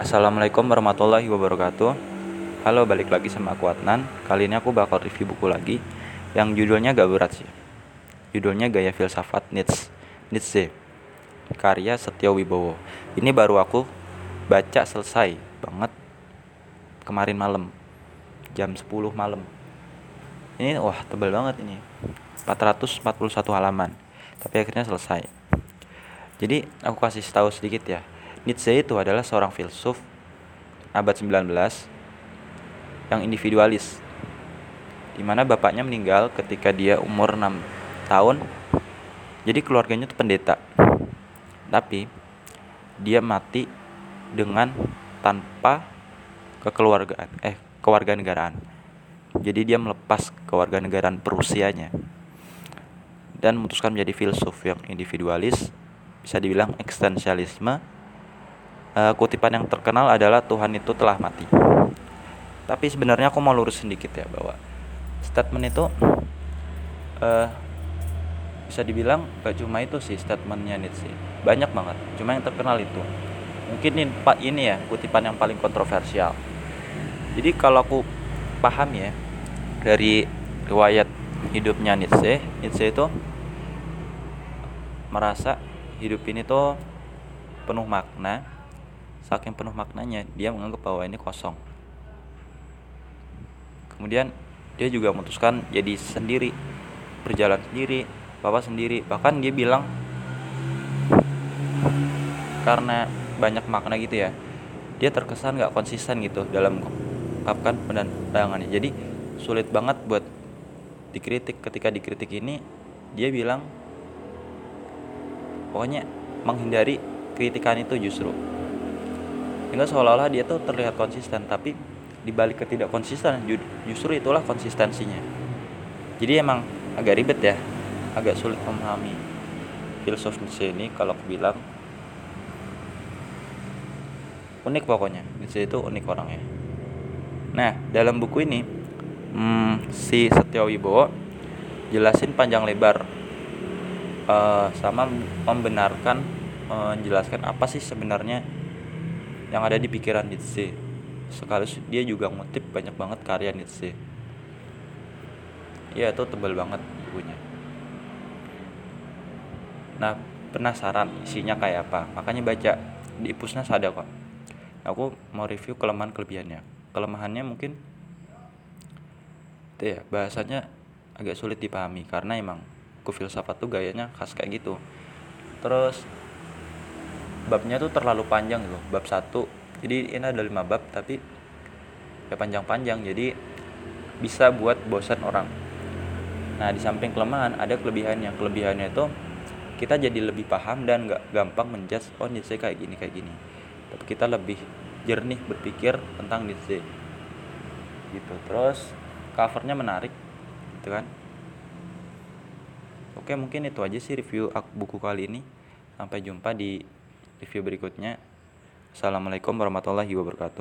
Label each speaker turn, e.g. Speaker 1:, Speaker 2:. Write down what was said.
Speaker 1: Assalamualaikum warahmatullahi wabarakatuh. Halo balik lagi sama aku Adnan. Kali ini aku bakal review buku lagi Yang judulnya gak berat sih. Judulnya Gaya Filsafat Nietzsche. Nietzsche Karya Setio Wibowo. Ini baru aku baca selesai banget Kemarin malam Jam 10 malam. Ini wah tebel banget ini. 441 halaman Tapi akhirnya selesai. Jadi aku kasih tahu sedikit ya Nietzsche itu adalah seorang filsuf abad 19 yang individualis di mana bapaknya meninggal ketika dia umur 6 tahun. Jadi keluarganya itu pendeta. Tapi dia mati dengan tanpa kekeluargaan eh kewarganegaraan. Jadi dia melepas kewarganegaraan Prusianya dan memutuskan menjadi filsuf yang individualis bisa dibilang eksistensialisme uh, kutipan yang terkenal adalah Tuhan itu telah mati. Tapi sebenarnya aku mau lurus sedikit ya bahwa statement itu uh, bisa dibilang gak cuma itu sih statementnya Nietzsche banyak banget. Cuma yang terkenal itu. Mungkin ini pak ini ya kutipan yang paling kontroversial. Jadi kalau aku paham ya dari riwayat hidupnya Nietzsche Nietzsche itu merasa hidup ini tuh penuh makna saking penuh maknanya dia menganggap bahwa ini kosong. Kemudian dia juga memutuskan jadi sendiri berjalan sendiri bapak sendiri. Bahkan dia bilang karena banyak makna gitu ya dia terkesan gak konsisten gitu dalam mengungkapkan pandangannya jadi sulit banget buat dikritik. Ketika dikritik ini dia bilang pokoknya menghindari kritikan itu justru sehingga seolah-olah dia tuh terlihat konsisten tapi dibalik ketidak konsisten justru itulah konsistensinya. Jadi emang agak ribet ya agak sulit memahami filsuf Nietzsche ini kalau aku bilang unik pokoknya. Nietzsche itu unik orangnya. Nah dalam buku ini hmm, si Setio Wibowo jelasin panjang lebar uh, sama membenarkan menjelaskan apa sih sebenarnya yang ada di pikiran Nietzsche. Sekaligus dia juga ngutip banyak banget karya Nietzsche. Ya itu tebal banget bukunya. Nah penasaran isinya kayak apa. Makanya baca di Pusnas ada kok. Aku mau review kelemahan kelebihannya. Kelemahannya mungkin itu ya bahasanya agak sulit dipahami karena emang ku filsafat tuh gayanya khas kayak gitu. Terus babnya tuh terlalu panjang loh bab satu. Jadi ini ada lima bab tapi ya panjang-panjang jadi bisa buat bosan orang. Nah di samping kelemahan ada kelebihannya. Kelebihannya itu kita jadi lebih paham dan nggak gampang menjudge oh Nietzsche kayak gini kayak gini. Tapi kita lebih jernih berpikir tentang Nietzsche gitu. Terus covernya menarik gitu kan? Oke mungkin itu aja sih review buku kali ini. Sampai jumpa di review berikutnya. Assalamualaikum warahmatullahi wabarakatuh.